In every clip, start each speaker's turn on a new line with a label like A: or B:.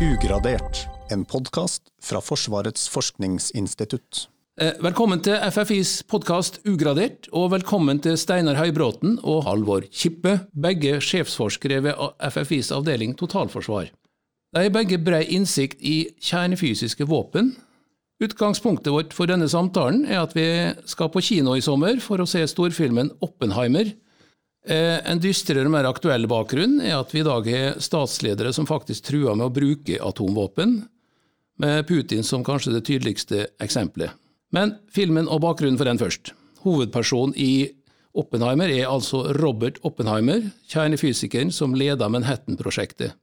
A: Ugradert, en podkast fra Forsvarets forskningsinstitutt.
B: Eh, velkommen til FFIs podkast Ugradert, og velkommen til Steinar Høybråten og Halvor Kippe, begge sjefsforskere ved FFIs avdeling totalforsvar. De har begge brei innsikt i kjernefysiske våpen. Utgangspunktet vårt for denne samtalen er at vi skal på kino i sommer for å se storfilmen Oppenheimer, en dystrere og mer aktuell bakgrunn er at vi i dag har statsledere som faktisk truer med å bruke atomvåpen, med Putin som kanskje det tydeligste eksempelet. Men filmen og bakgrunnen for den først. Hovedpersonen i Oppenheimer er altså Robert Oppenheimer, kjernefysikeren som leda Manhattan-prosjektet.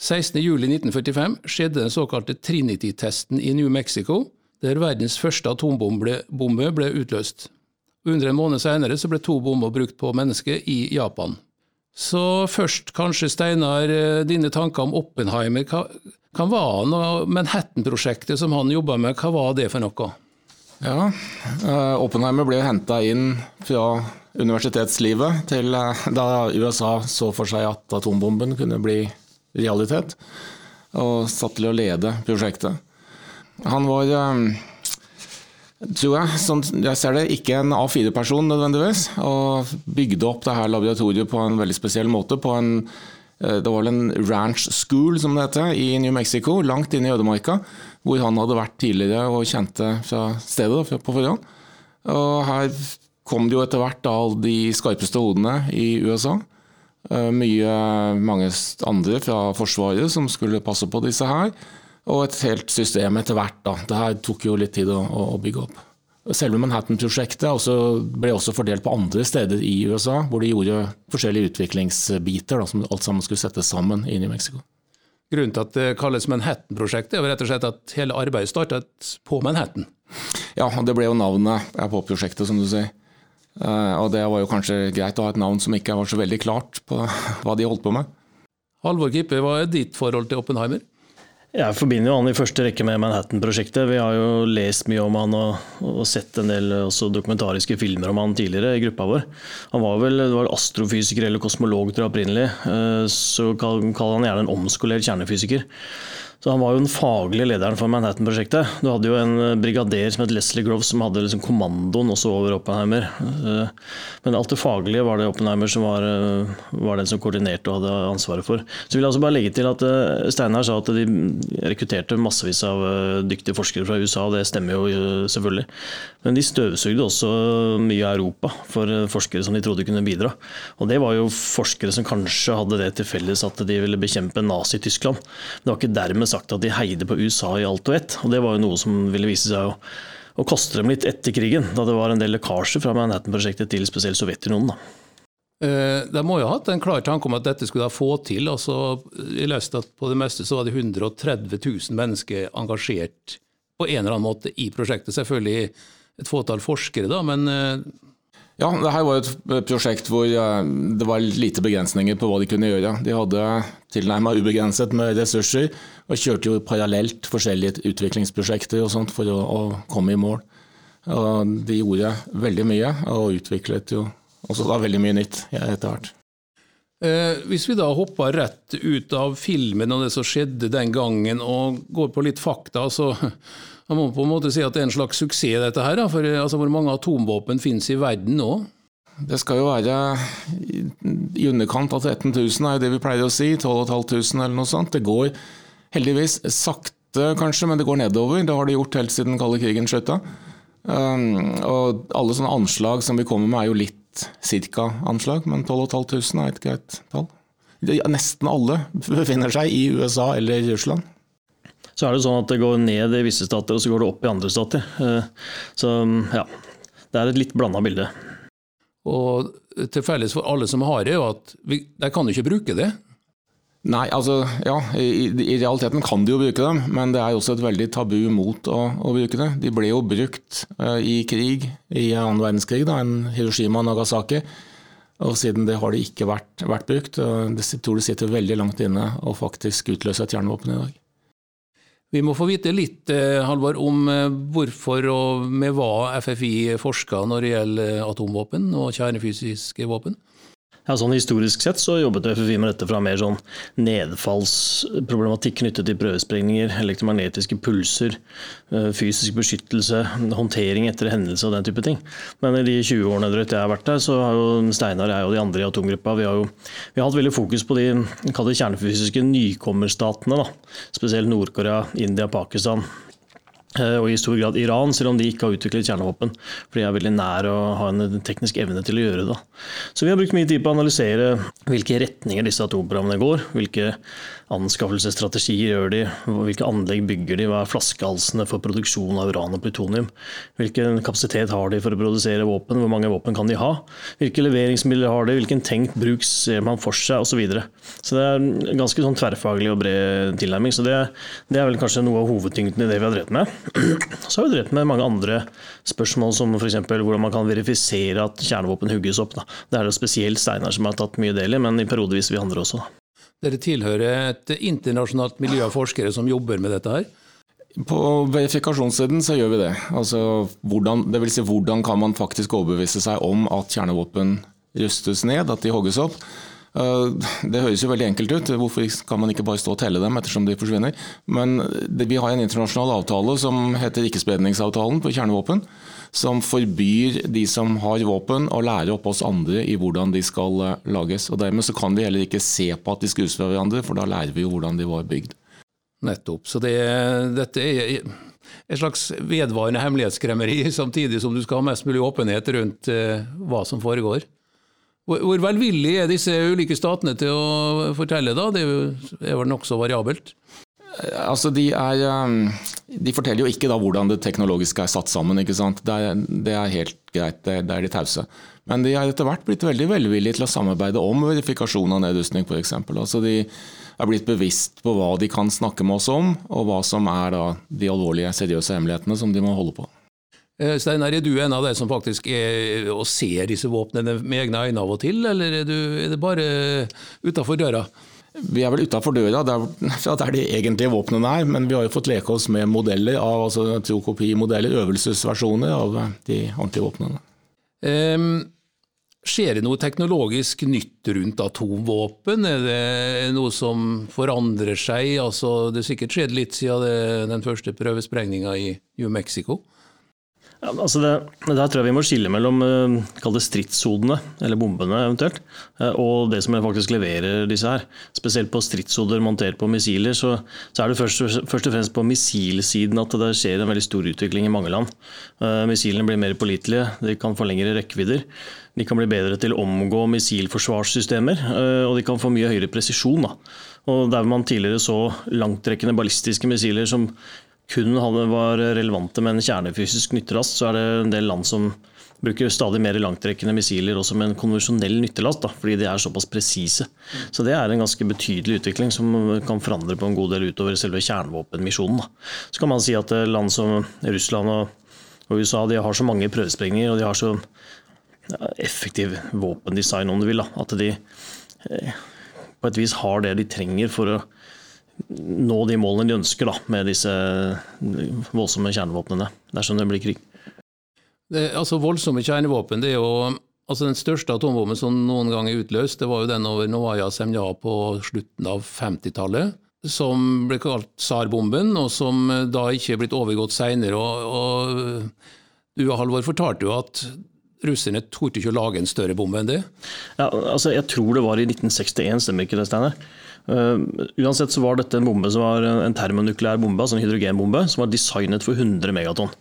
B: 16.07.1945 skjedde den såkalte Trinity-testen i New Mexico, der verdens første atombombe ble utløst. Under en måned senere så ble to bomber brukt på mennesker i Japan. Så først kanskje, Steinar, eh, dine tanker om Oppenheimer. Hva, hva var Manhattan-prosjektet som han jobba med, hva var det for noe?
C: Ja, uh, Oppenheimer ble henta inn fra universitetslivet til uh, da USA så for seg at atombomben kunne bli realitet, og satt til å lede prosjektet. Han var tror jeg. Sånn, jeg ser det ikke en A4-person nødvendigvis. Og bygde opp det her laboratoriet på en veldig spesiell måte. på en eh, det var vel en ranch school, som det heter, i New Mexico, langt inne i ødemarka. Hvor han hadde vært tidligere og kjente fra stedet på forhånd. Og her kom det jo etter hvert alle de skarpeste hodene i USA. Eh, mye, mange andre fra Forsvaret som skulle passe på disse her og et helt system etter hvert. Da. Det her tok jo litt tid å, å bygge opp. Selve Manhattan-prosjektet ble også fordelt på andre steder i USA, hvor de gjorde forskjellige utviklingsbiter da, som alt sammen skulle settes sammen i New Mexico.
B: Grunnen til at det kalles Manhattan-prosjektet, er rett og slett at hele arbeidet startet på Manhattan?
C: Ja, det ble jo navnet på prosjektet, som du sier. Eh, og det var jo kanskje greit å ha et navn som ikke var så veldig klart på hva de holdt på med.
B: Halvor Kippe, hva er ditt forhold til Oppenheimer?
D: Jeg forbinder jo han i første rekke med Manhattan-prosjektet. Vi har jo lest mye om han og, og sett en del dokumentariske filmer om han tidligere i gruppa vår. Han var vel var astrofysiker eller kosmolog tror jeg opprinnelig. Eh, så kaller han gjerne en omskolert kjernefysiker. Så Han var jo den faglige lederen for Manhattan-prosjektet. Du hadde jo en eh, brigader som het Leslie Grove, som hadde liksom kommandoen også over Oppenheimer. Eh, men alt det faglige var det Oppenheimer som var, eh, var den som koordinerte og hadde ansvaret for. Så vil jeg altså bare legge til at Steinar sa at de rekrutterte massevis av dyktige forskere fra USA, og det stemmer jo selvfølgelig. Men de støvsugde også mye av Europa for forskere som de trodde kunne bidra. Og det var jo forskere som kanskje hadde det til felles at de ville bekjempe Nazi-Tyskland. Det var ikke dermed sagt at de heide på USA i alt og ett. Og det var jo noe som ville vise seg å, å koste dem litt etter krigen, da det var en del lekkasjer fra Manhattan-prosjektet til spesielt Sovjetunionen.
B: Eh, de må jo ha hatt en klar tanke om at dette skulle de få til. Altså, jeg leste at på det meste så var det 130 000 mennesker engasjert på en eller annen måte i prosjektet. Selvfølgelig et fåtall forskere, da, men eh,
C: ja, det her var et prosjekt hvor eh, det var lite begrensninger på hva de kunne gjøre. De hadde tilnærmet ubegrenset med ressurser, og kjørte jo parallelt forskjellige utviklingsprosjekter og sånt for å, å komme i mål. Og de gjorde veldig mye, og utviklet jo også da veldig mye nytt etter hvert.
B: Eh, hvis vi da hopper rett ut av filmen og det som skjedde den gangen, og går på litt fakta, så man må på en måte si at det er en slags suksess, dette her. For altså, hvor mange atomvåpen finnes i verden nå?
C: Det skal jo være i underkant av 13 000, er det vi pleier å si. 12 500 eller noe sånt. Det går heldigvis sakte, kanskje, men det går nedover. Det har det gjort helt siden kalde krigen slutta. Um, og alle sånne anslag som vi kommer med, er jo litt cirka anslag, men 12 500 er et greit tall. Nesten alle befinner seg i USA eller Russland.
D: Så er det sånn at det går ned i visse stater, og så går det opp i andre stater. Eh, så ja, det er et litt blanda bilde.
B: Og til felles for alle som har det, er jo at de kan jo ikke bruke det.
C: Nei, altså ja, i, i, realiteten kan de jo bruke dem, men det er også et veldig tabu mot å, å bruke det. De ble jo brukt uh, i krig, i annen verdenskrig, da, en Hiroshima og Nagasaki. Og siden det har det ikke vært, vært brukt. og Det tror det sitter veldig langt inne å faktisk utløse et kjernevåpen i dag.
B: Vi må få vite litt eh, Halvor, om eh, hvorfor og med hva FFI forsker når det gjelder atomvåpen og kjernefysiske våpen.
D: Ja, sånn Historisk sett så jobbet FFI med dette fra mer sånn nedfallsproblematikk knyttet til prøvesprengninger, elektromagnetiske pulser, eh, fysisk beskyttelse, håndtering etter hendelse og den type ting. Men i de 20 årene drøyt jeg har vært der, så har jo Steinar, jeg og de andre i atomgruppa vi har jo vi har hatt veldig fokus på de kjernefysiske nykommerstatene. da, Spesielt Nord-Korea, India, Pakistan. Eh, og i stor grad Iran, selv om de ikke har utviklet kjernevåpen. For de er veldig nær å ha en teknisk evne til å gjøre det. Så vi har brukt mye tid på å analysere hvilke retninger disse atomprogrammene går. Hvilke anskaffelsesstrategier gjør de, hvilke anlegg bygger de, hva er flaskehalsene for produksjon av uran og plutonium. Hvilken kapasitet har de for å produsere våpen, hvor mange våpen kan de ha. Hvilke leveringsmidler har de, hvilken tenkt bruk ser man for seg, osv. Så, videre. så det er ganske sånn tverrfaglig og bred tilnærming. Så det, det er vel kanskje noe av hovedtyngden i det vi har drevet med. Så har vi drevet med mange andre spørsmål, som f.eks. hvordan man kan verifisere at kjernevåpen hugges opp. Da. Det er det spesielt Steinar som har tatt mye del i, men i periodevis vi andre også. Da.
B: Dere tilhører et internasjonalt miljø av forskere som jobber med dette her?
C: På verifikasjonssiden så gjør vi det. Altså, hvordan, det vil si, hvordan kan man faktisk overbevise seg om at kjernevåpen rustes ned, at de hogges opp. Eh, det høres jo veldig enkelt ut. Hvorfor kan man ikke bare stå og telle dem ettersom de forsvinner? Men vi har en internasjonal avtale som heter ikkespredningsavtalen på kjernevåpen. Som forbyr de som har våpen å lære opp oss andre i hvordan de skal eh, lages. Og Dermed så kan vi heller ikke se på at de skrus fra hverandre, for da lærer vi jo hvordan de var bygd.
B: Nettopp. Så det, dette er et slags vedvarende hemmelighetskremmeri, samtidig som du skal ha mest mulig åpenhet rundt eh, hva som foregår. Hvor velvillig er disse ulike statene til å fortelle, da? Det er vel nokså variabelt?
C: Altså, de, er, um, de, forteller jo ikke da hvordan det teknologiske er satt sammen. ikke sant? Det er, det er helt greit, det, er de tause. Men de har etter hvert blitt veldig velvillige til å samarbeide om verifikasjon av nedrustning f.eks. Altså, de er blitt bevisst på hva de kan snakke med oss om, og hva som er da, de alvorlige, seriøse hemmelighetene som de må holde på.
B: Eh, Steinar, er du en av de som faktisk er og ser disse våpnene med egne øyne av og til, eller er, du, er det bare utafor døra?
C: Vi er vel utafor døra, det er de egentlige våpnene her. Men vi har jo fått leke oss med modeller av altså trokopimodeller, øvelsesversjoner av de ordentlige våpnene. Um,
B: skjer det noe teknologisk nytt rundt atomvåpen? Er det noe som forandrer seg? Altså, det har sikkert skjedd litt siden det, den første prøvesprengninga i New Mexico?
D: Ja, altså det, der tror jeg vi må skille mellom uh, stridshodene, eller bombene eventuelt, uh, og det som faktisk leverer disse her. Spesielt på stridshoder montert på missiler, så, så er det først, først, og fremst på missilsiden at det skjer en veldig stor utvikling i mange land. Uh, missilene blir mer pålitelige, de kan få lengre rekkevidder. De kan bli bedre til å omgå missilforsvarssystemer, og de kan få mye høyere presisjon. Da. Og Der man tidligere så langtrekkende ballistiske missiler som kun var relevante med en kjernefysisk nyttelast, så er det en del land som bruker stadig mer langtrekkende missiler også med en konvensjonell nyttelast, da, fordi de er såpass presise. Så det er en ganske betydelig utvikling som kan forandre på en god del utover selve kjernevåpenmisjonen. Da. Så kan man si at land som Russland og, USA de har så mange prøvesprengninger og de har så effektiv våpendesign, om du vil, da, at de eh, på et vis har det de trenger for å nå de målene de ønsker da, med disse voldsomme kjernevåpnene, dersom det blir krig.
B: Det, altså Voldsomme kjernevåpen det er jo altså Den største atombomben som noen gang er utløst, det var jo den over Novaya Semja på slutten av 50-tallet. Som ble kalt tsarbomben, og som da ikke er blitt overgått seinere. Og, og du Halvor fortalte jo at russerne torde ikke å lage en større bombe enn det?
D: Ja, altså Jeg tror det var i 1961, stemmer ikke det, Steinar? Uh, uansett så var dette en bombe som var en termonukleær bombe, altså en hydrogenbombe, som var designet for 100 megatonn.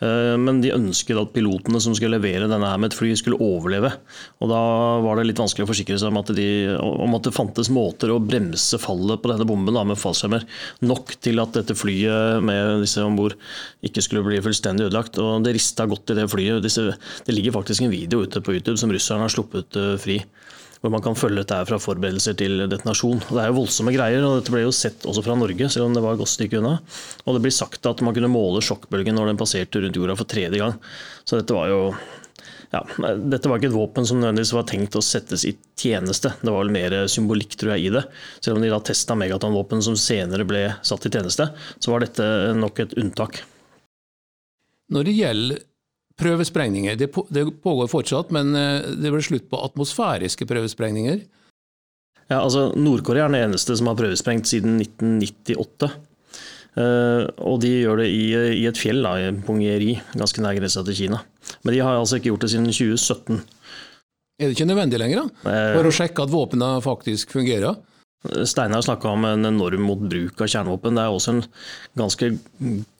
D: Uh, men de ønsket at pilotene som skulle levere denne her med et fly, skulle overleve. Og da var det litt vanskelig å forsikre seg om at, de, om at det fantes måter å bremse fallet på denne bomben da, med fallskjermer nok til at dette flyet med disse om bord ikke skulle bli fullstendig ødelagt. Og det rista godt i det flyet. Disse, det ligger faktisk en video ute på YouTube som russerne har sluppet uh, fri hvor man kan følge dette fra forberedelser til detonasjon. Det er jo voldsomme greier, og dette ble jo sett også fra Norge, selv om det var et godt stykke unna. Og det blir sagt at man kunne måle sjokkbølgen når den passerte rundt jorda for tredje gang. Så dette var jo ja, dette var ikke et våpen som nødvendigvis var tenkt å settes i tjeneste. Det var vel mer symbolikk tror jeg, i det. Selv om de da testa megatonvåpen som senere ble satt i tjeneste, så var dette nok et unntak.
B: Når det gjelder prøvesprengninger. Det, pågår fortsatt, men det ble slutt på atmosfæriske prøvesprengninger.
D: Ja, altså Nord-Korea er den eneste som har prøvesprengt siden 1998. Uh, og de gjør det i, i et fjell, da, i Pungieri, ganske nær grensa til Kina. Men de har altså ikke gjort det siden 2017.
B: Er det ikke nødvendig lenger, da? For å sjekke at våpnene faktisk fungerer?
D: Steinar snakka om en norm mot bruk av kjernevåpen. Det er også en ganske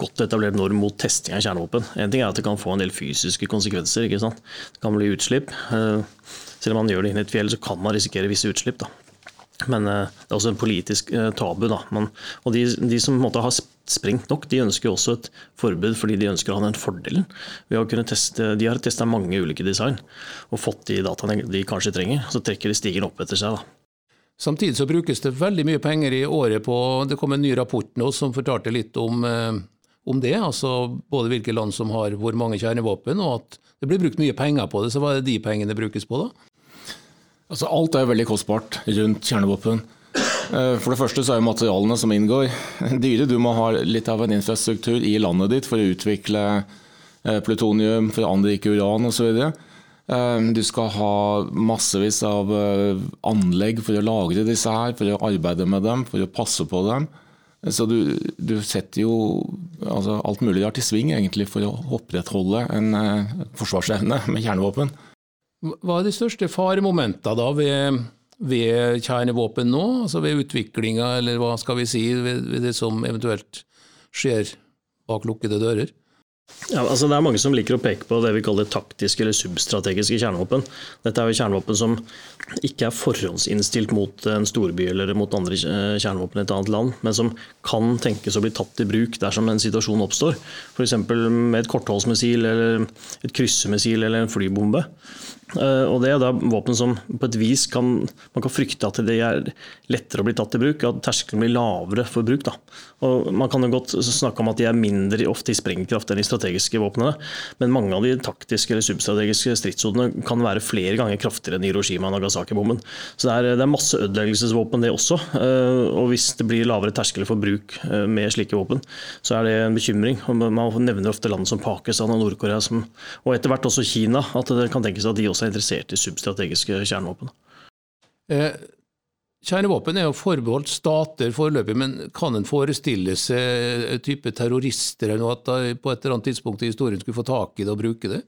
D: godt etablert norm mot testing av kjernevåpen. En ting er at det kan få en del fysiske konsekvenser. ikke sant? Det kan bli utslipp. Uh, selv om man gjør det inn i et fjell, så kan man risikere visse utslipp. da. Men eh, det er også en politisk eh, tabu. Da. Man, og de, de som har sprengt nok, de ønsker også et forbud fordi de ønsker å ha den fordelen teste De har testa mange ulike design og fått de dataene de kanskje trenger. Så trekker de stigen opp etter seg. Da.
B: Samtidig så brukes det veldig mye penger i året på Det kom en ny rapport nå som fortalte litt om, eh, om det. altså Både hvilke land som har hvor mange kjernevåpen, og at det blir brukt mye penger på det. Så hva er det de pengene brukes på, da?
C: Altså, alt er veldig kostbart rundt kjernevåpen. Eh, for det første så er materialene som inngår dyre. Du må ha litt av en infrastruktur i landet ditt for å utvikle eh, plutonium, for å anrike uran osv. Eh, du skal ha massevis av anlegg for å lagre disse her, for å arbeide med dem, for å passe på dem. Så du, du setter jo altså, alt mulig rart i sving egentlig for å opprettholde en forsvarsevne med kjernevåpen.
B: Hva er de største faremomentene da ved, ved kjernevåpen nå, altså ved utviklinga, eller hva skal vi si, ved, ved det som eventuelt skjer bak lukkede dører?
D: Ja, altså det er Mange som liker å peke på det vi kaller taktiske eller substrategiske kjernevåpen. Dette er jo kjernevåpen som ikke er forhåndsinnstilt mot en storby eller mot andre kjernevåpen i et annet land, men som kan tenkes å bli tatt i bruk dersom en situasjon oppstår. F.eks. med et kortholdsmissil, eller et kryssemissil eller en flybombe. Eh, og Det er da våpen som på et vis kan, man kan frykte at det er lettere å bli tatt i bruk, at terskelen blir lavere for bruk. Da. Og Man kan jo godt snakke om at de er mindre ofte i sprengkraft enn de strategiske våpnene, men mange av de taktiske eller substrategiske stridshodene kan være flere ganger kraftigere enn Hiroshima og Nagasaki-bomben. Så det er, det er masse ødeleggelsesvåpen det også. Eh, og hvis det blir lavere terskler for bruk eh, med slike våpen, så er det en bekymring. Man nevner ofte land som Pakistan og Nord-Korea, og etter hvert også Kina, at det kan tenkes at de også er interessert i substrategiske kjernevåpen.
B: Eh, kjernevåpen er jo forbeholdt stater foreløpig, men kan en forestille seg type terrorister eller noe at på et eller annet tidspunkt i historien skulle få tak i det og bruke det?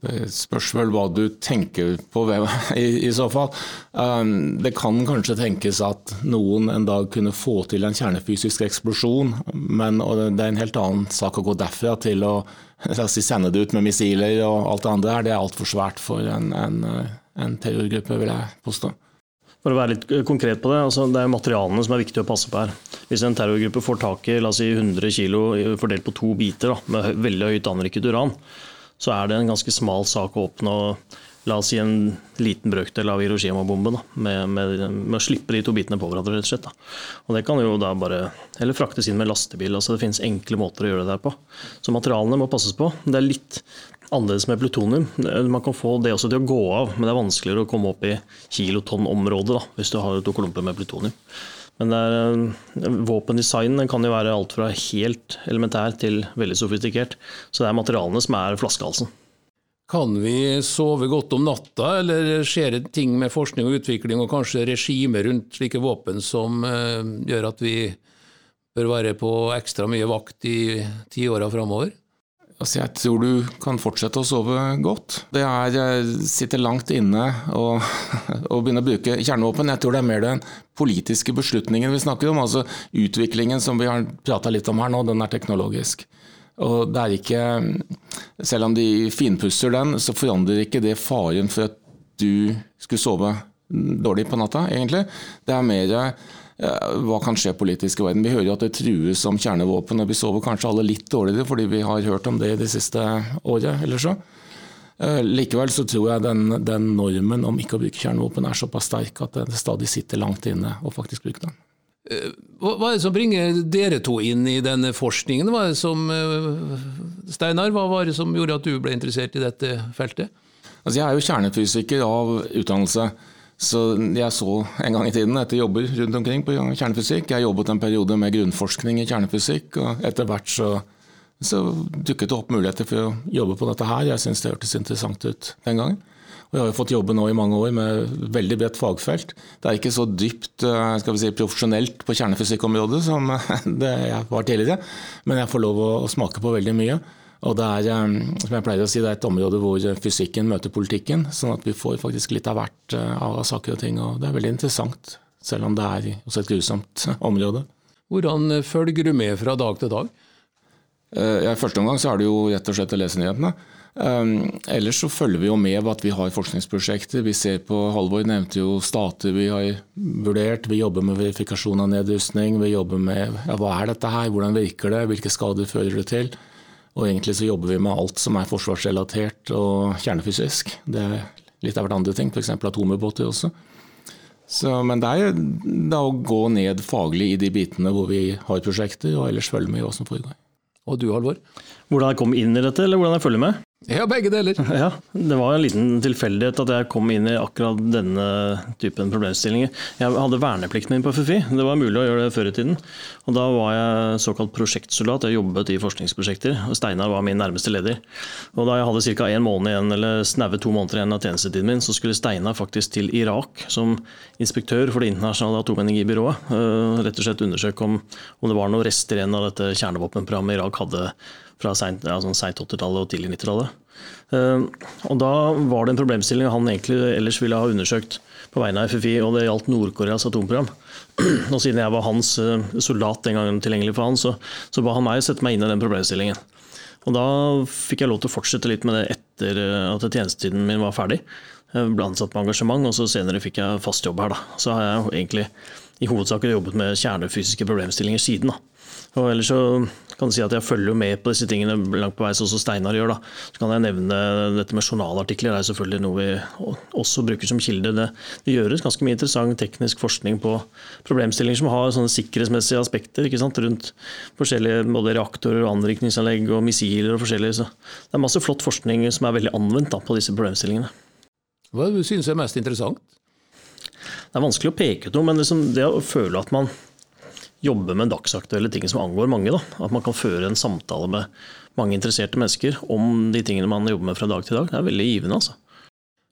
C: Det spørs vel hva du tenker på i, i så fall. Um, det kan kanskje tenkes at noen en dag kunne få til en kjernefysisk eksplosjon, men det er en helt annen sak å gå derfra til å si, sende det ut med missiler og alt det andre her. Det er altfor svært for en, en, en terrorgruppe, vil jeg påstå.
D: For å være litt konkret på Det altså det er materialene som er viktig å passe på her. Hvis en terrorgruppe får tak i la oss si 100 kg fordelt på to biter da, med veldig høyt anriket uran, så er det en ganske smal sak å oppnå la oss si en liten brøkdel av Hiroshima-bomben. Med, med, med, å slippe de to bitene på hverandre, rett og slett. Da. Og det kan jo da bare Eller fraktes inn med lastebil. altså Det finnes enkle måter å gjøre det der på. Så materialene må passes på. Det er litt annerledes med plutonium. Man kan få det også til å gå av, men det er vanskeligere å komme opp i kilotonn-området hvis du har to klumper med plutonium. Men er, våpendesign kan jo være alt fra helt elementær til veldig sofistikert. Så det er materialene som er flaskehalsen.
B: Kan vi sove godt om natta, eller skjer det ting med forskning og utvikling og kanskje regime rundt slike våpen som uh, gjør at vi bør være på ekstra mye vakt i tiåra framover?
C: Altså jeg tror du kan fortsette å sove godt. Det er å sitter langt inne og begynne å bruke kjernevåpen. Jeg tror det er mer den politiske beslutningen vi snakker om. Altså utviklingen som vi har prata litt om her nå, den er teknologisk. Og det er ikke Selv om de finpusser den, så forandrer ikke det faren for at du skulle sove dårlig på natta, egentlig. Det er mer hva kan skje politisk i verden. Vi hører jo at det trues om kjernevåpen, og vi sover kanskje alle litt dårligere fordi vi har hørt om det det siste året eller så. Eh, likevel så tror jeg den, den normen om ikke å bruke kjernevåpen er såpass sterk at det stadig sitter langt inne å faktisk bruke den.
B: Eh, hva er det som bringer dere to inn i denne forskningen? Hva er det som, eh, Steinar, hva var det som gjorde at du ble interessert i dette feltet?
C: Altså, jeg er jo kjernefysiker av utdannelse. Så jeg så en gang i tiden etter jobber rundt omkring på kjernefysikk. Jeg jobbet en periode med grunnforskning i kjernefysikk, og etter hvert så Så dukket det opp muligheter for å jobbe på dette her. Jeg syntes det hørtes interessant ut den gangen. Og jeg har jo fått jobbe nå i mange år med veldig bredt fagfelt. Det er ikke så dypt eh, skal vi si, profesjonelt på kjernefysikkområdet som det jeg var tidligere, men jeg får lov å smake på veldig mye. Og det er, eh, som jeg pleier å si, det er et område hvor fysikken møter politikken, sånn at vi får faktisk litt av hvert eh, av saker og ting. Og det er veldig interessant, selv om det er også et grusomt område.
B: Hvordan følger du med fra dag til dag?
C: I første omgang så er det jo rett og slett å lese nyhetene. Um, ellers så følger vi jo med at vi har forskningsprosjekter. Vi ser på, Halvor nevnte jo stater vi har vurdert. Vi jobber med verifikasjon av nedrustning. Vi jobber med ja, hva er dette her, hvordan virker det, hvilke skader fører det til. Og egentlig så jobber vi med alt som er forsvarsrelatert og kjernefysisk. Det er litt av hvert andre ting, f.eks. atomubåter også. Så, men det er da å gå ned faglig i de bitene hvor vi har prosjekter, og ellers følge med i hva som foregår.
B: Og du, Halvor?
D: Hvordan jeg kom inn i dette, eller hvordan jeg følger med?
B: Ja, begge deler.
D: Ja, Det var en liten tilfeldighet at jeg kom inn i akkurat denne typen problemstillinger. Jeg hadde verneplikten min på FFI, det var mulig å gjøre det før i tiden. Og Da var jeg såkalt prosjektsoldat, jeg jobbet i forskningsprosjekter. og Steinar var min nærmeste leder. Og Da jeg hadde ca. en måned igjen, eller snaue to måneder igjen av tjenestetiden min, så skulle Steinar faktisk til Irak som inspektør for Det internasjonale atomenergibyrået. Øh, rett og slett undersøke om, om det var noen rester igjen av dette kjernevåpenprogrammet Irak hadde fra seint ja, sånn 80-tallet og tidlig 90-tallet. Uh, og Da var det en problemstilling han egentlig ellers ville ha undersøkt på vegne av FFI, og det gjaldt Nord-Koreas atomprogram. og Siden jeg var hans uh, soldat den gangen tilgjengelig for han, så, så ba han meg sette meg inn i den problemstillingen. Og Da fikk jeg lov til å fortsette litt med det etter uh, at tjenestetiden min var ferdig. Jeg ble ansatt med engasjement, og så senere fikk jeg fast jobb her. Da. Så har jeg egentlig i hovedsak jobbet med kjernefysiske problemstillinger siden. da. Og ellers så kan si at Jeg følger med på disse tingene langt på vei, sånn som Steinar gjør. da. Så kan jeg nevne Dette med journalartikler det er selvfølgelig noe vi også bruker som kilde. Det, det, gjøres ganske mye interessant teknisk forskning på problemstillinger som har sånne sikkerhetsmessige aspekter ikke sant? rundt forskjellige både reaktorer, og anrikningsanlegg og missiler. og forskjellige. Så Det er masse flott forskning som er veldig anvendt da, på disse problemstillingene.
B: Hva synes du er mest interessant?
D: Det er vanskelig å peke ut noe, men liksom det å føle at man jobbe med dagsaktuelle ting som angår mange. Da. At man kan føre en samtale med mange interesserte mennesker om de tingene man jobber med fra dag til dag. Det er veldig givende. altså.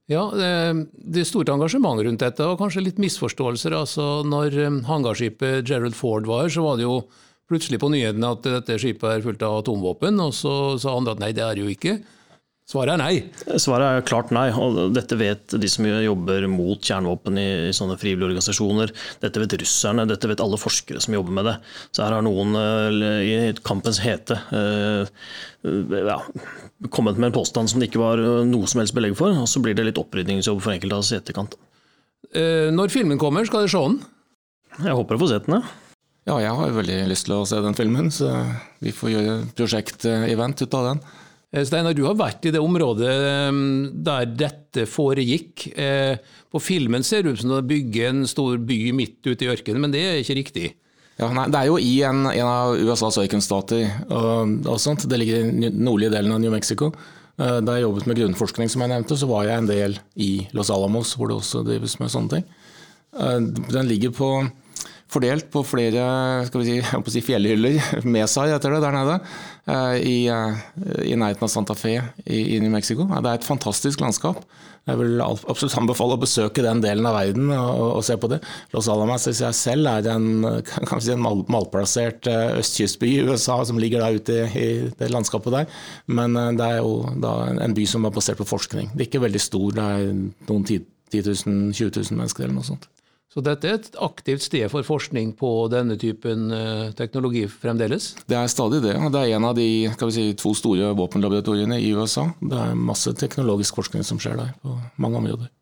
B: Ja, det er stort engasjement rundt dette, og kanskje litt misforståelser. altså Når eh, hangarskipet Gerald Ford var her, så var det jo plutselig på nyhetene at dette skipet er fullt av atomvåpen, og så sa andre at nei, det er det jo ikke. Svaret er nei?
D: Svaret er klart nei. og Dette vet de som jobber mot kjernevåpen i, i sånne frivillige organisasjoner. Dette vet russerne, dette vet alle forskere som jobber med det. Så her har noen uh, i kampens hete uh, ja, kommet med en påstand som det ikke var noe som helst belegg for. Og så blir det litt opprydningsjobb for enkelte av oss i etterkant.
B: Uh, når filmen kommer, skal dere se den?
D: Jeg håper å få sett den, ja.
C: Ja, jeg har veldig lyst til å se den filmen, så vi får gjøre prosjekt-event ut av den.
B: Eh, Steinar, du har vært i det området eh, der dette foregikk. Eh, på filmen ser det ut som det bygger en stor by midt ute i ørkenen, men det er ikke riktig?
C: Ja, nei, Det er jo i en, en av USAs ørkenstater. Og, og. Det ligger i den nordlige delen av New Mexico. Da jeg jobbet med grunnforskning, som jeg nevnte, så var jeg en del i Los Alamos, hvor det også drives med sånne ting. Den ligger på fordelt på flere skal vi si, si fjellhyller, Mesa heter det der nede, eh, i, eh, i nærheten av Santa Fe i, i New Mexico. Det er et fantastisk landskap. Jeg vil absolutt anbefale å besøke den delen av verden og, og se på det. Los Alamos i seg selv er en, si, en mal, malplassert eh, østkystby i USA som ligger der ute i, i det landskapet der. Men det er jo en by som er basert på forskning. Det er ikke veldig stor, det er noen 10 000-20 000 mennesker eller noe sånt.
B: Så dette er et aktivt sted for forskning på denne typen eh, teknologi fremdeles?
C: Det er stadig det. Det er en av de si, to store våpenlaboratoriene i USA. Det er masse teknologisk forskning som skjer der, på mange områder.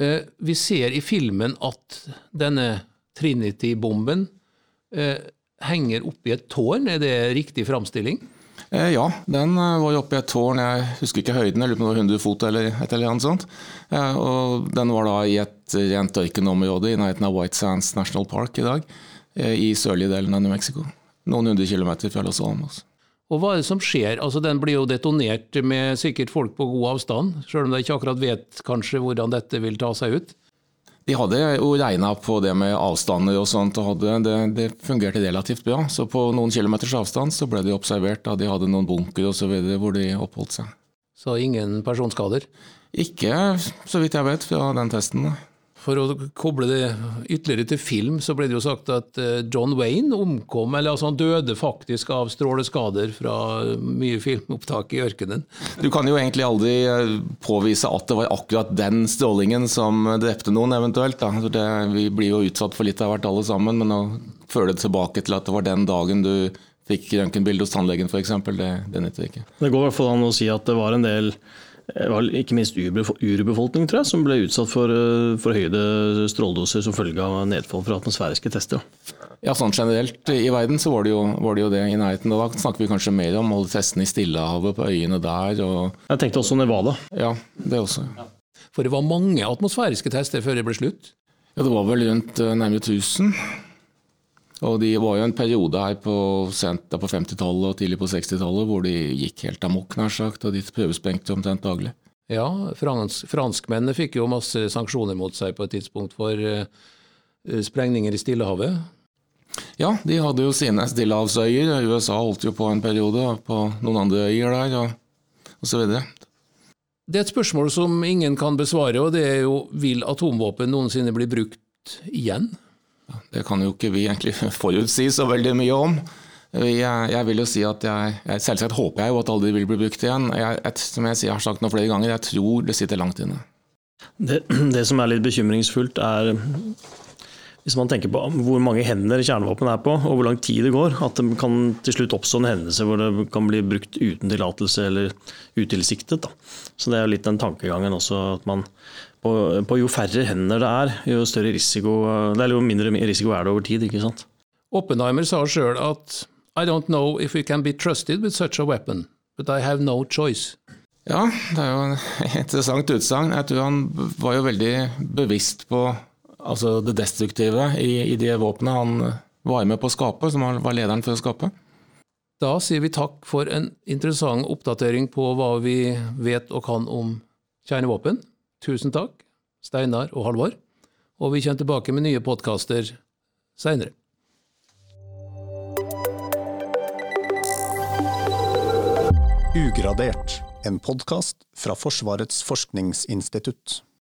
B: Eh, vi ser i filmen at denne Trinity-bomben eh, henger oppi et tårn. Er det riktig framstilling?
C: Eh, ja, den eh, var jo oppe i et tårn, jeg husker ikke høyden, jeg lurer på om det var 100 fot eller et eller annet sånt. Eh, og den var da i et rent ørkenområde i nærheten av White Sands National Park i dag. I sørlige delen av New Mexico. Noen hundre kilometer fra Los Alamos.
B: Og hva er det som skjer? Altså Den blir jo detonert med sikkert folk på god avstand, sjøl om de ikke akkurat vet kanskje hvordan dette vil ta seg ut?
C: De hadde jo regna på det med avstander og sånt, og hadde, det, det, fungerte relativt bra. Så på noen kilometers avstand så ble de observert da de hadde noen bunker osv. hvor de oppholdt seg.
B: Så ingen personskader?
C: Ikke så vidt jeg vet fra den testen. da.
B: For å koble det ytterligere til film, så ble det jo sagt at eh, John Wayne omkom, eller altså han døde faktisk av stråleskader fra mye filmopptak i ørkenen.
C: Du kan jo egentlig aldri eh, påvise at det var akkurat den strålingen som drepte noen, eventuelt. Det, vi blir jo utsatt for litt av hvert alle sammen, men å føle det tilbake til at det var den dagen du fikk røntgenbilde hos tannlegen f.eks., det, det nytter ikke.
D: Det går i hvert fall an å si at det var en del ikke minst urbefolkning tror jeg, som ble utsatt for, eh, for stråledoser som følge av nedfall fra atmosfæriske tester.
C: Ja, sånn Generelt i verden så var det, jo, var det jo det i nærheten. Da snakker vi kanskje mer om å holde testene i Stillehavet, på øyene der. Og...
D: Jeg tenkte også Nevada.
C: Ja, det også. Ja.
B: For det var mange atmosfæriske tester før det ble slutt?
C: Ja, Det var vel rundt eh, nærmere 1000. Og de var jo en periode her på, på 50-tallet og tidlig på 60-tallet hvor de gikk helt amok, nær sagt, og de prøvesprengte omtrent daglig.
B: Ja, fransk, franskmennene fikk jo masse sanksjoner mot seg på et tidspunkt for uh, sprengninger i Stillehavet.
C: Ja, de hadde jo sine stillehavsøyer. USA holdt jo på en periode på noen andre øyer der, og, og så videre.
B: Det er et spørsmål som ingen kan besvare, og det er jo vil atomvåpen noensinne bli brukt igjen?
C: Det kan jo ikke vi egentlig forutsi så veldig mye om. Jeg, jeg vil jo si at jeg, jeg, Selvsagt håper jeg jo at aldri vil bli brukt igjen. Jeg, et, som jeg, har sagt noen flere ganger, jeg tror det sitter langt inne.
D: Det, det, som er litt bekymringsfullt, er hvis man tenker på hvor mange hender kjernevåpen er på, og hvor lang tid det går, at det kan til slutt oppstå en hendelse hvor det kan bli brukt uten tillatelse eller utilsiktet. Da. Så det er litt den tankegangen også, at man på, på, jo færre hender det er, jo større risiko det er jo mindre risiko er det over tid. ikke sant?
B: Oppenheimer sa sjøl at I don't know if we can be trusted with such a weapon, but I have no choice.
C: Ja, det er jo et interessant utsagn. Jeg tror han var jo veldig bevisst på altså det destruktive i, i de våpenet han var med på å skape, som han var lederen for å skape.
B: Da sier vi takk for en interessant oppdatering på hva vi vet og kan om kjernevåpen. Tusen takk, Steinar og Halvor. Og vi kommer tilbake med nye podkaster seinere.
A: Ugradert, en podkast fra Forsvarets forskningsinstitutt.